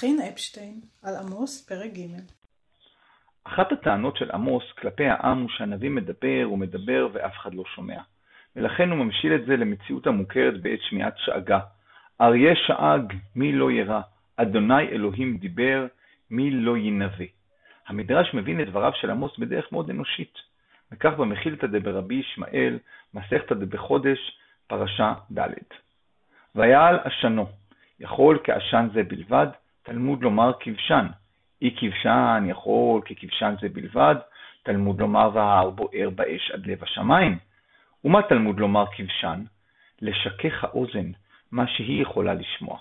חין אפשטיין, על עמוס, פרק ג' אחת הטענות של עמוס כלפי העם הוא שהנביא מדבר ומדבר ואף אחד לא שומע, ולכן הוא ממשיל את זה למציאות המוכרת בעת שמיעת שאגה. אריה שאג, מי לא ירא, אדוני אלוהים דיבר, מי לא ינבא. המדרש מבין את דבריו של עמוס בדרך מאוד אנושית, וכך במחילתא דברבי ישמעאל, מסכתא דבחודש, פרשה ד'. ויעל עשנו, יכול כעשן זה בלבד, תלמוד לומר כבשן. אי כבשן יכול ככבשן זה בלבד, תלמוד לומר וההר בוער באש עד לב השמיים. ומה תלמוד לומר כבשן? לשכך האוזן, מה שהיא יכולה לשמוע.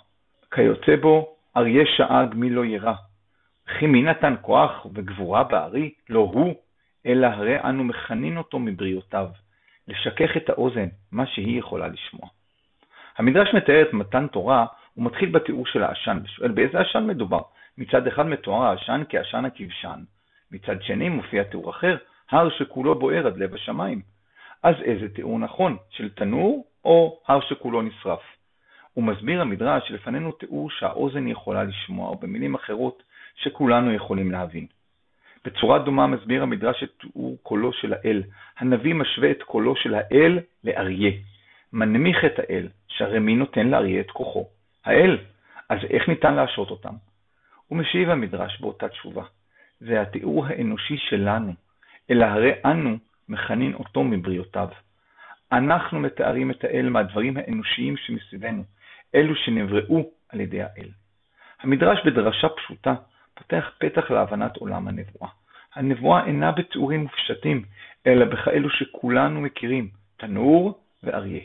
כיוצא בו, אריה שאג מי לא ירא. וכי מי נתן כוח וגבורה בארי? לא הוא, אלא הרי אנו מכנין אותו מבריאותיו. לשכך את האוזן, מה שהיא יכולה לשמוע. המדרש מתאר את מתן תורה הוא מתחיל בתיאור של העשן ושואל באיזה עשן מדובר. מצד אחד מתואר העשן כעשן הכבשן, מצד שני מופיע תיאור אחר, הר שכולו בוער עד לב השמיים. אז איזה תיאור נכון, של תנור או הר שכולו נשרף? הוא מסביר המדרש שלפנינו תיאור שהאוזן יכולה לשמוע, או במילים אחרות, שכולנו יכולים להבין. בצורה דומה מסביר המדרש את תיאור קולו של האל. הנביא משווה את קולו של האל לאריה. מנמיך את האל, שהרי מי נותן לאריה את כוחו? האל. אז איך ניתן להשעות אותם? הוא משיב המדרש באותה תשובה. זה התיאור האנושי שלנו, אלא הרי אנו מכנין אותו מבריאותיו. אנחנו מתארים את האל מהדברים האנושיים שמסביבנו, אלו שנבראו על ידי האל. המדרש בדרשה פשוטה פותח פתח להבנת עולם הנבואה. הנבואה אינה בתיאורים מופשטים, אלא בכאלו שכולנו מכירים, תנור ואריה.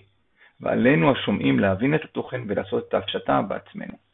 ועלינו השומעים להבין את התוכן ולעשות את ההפשטה בעצמנו.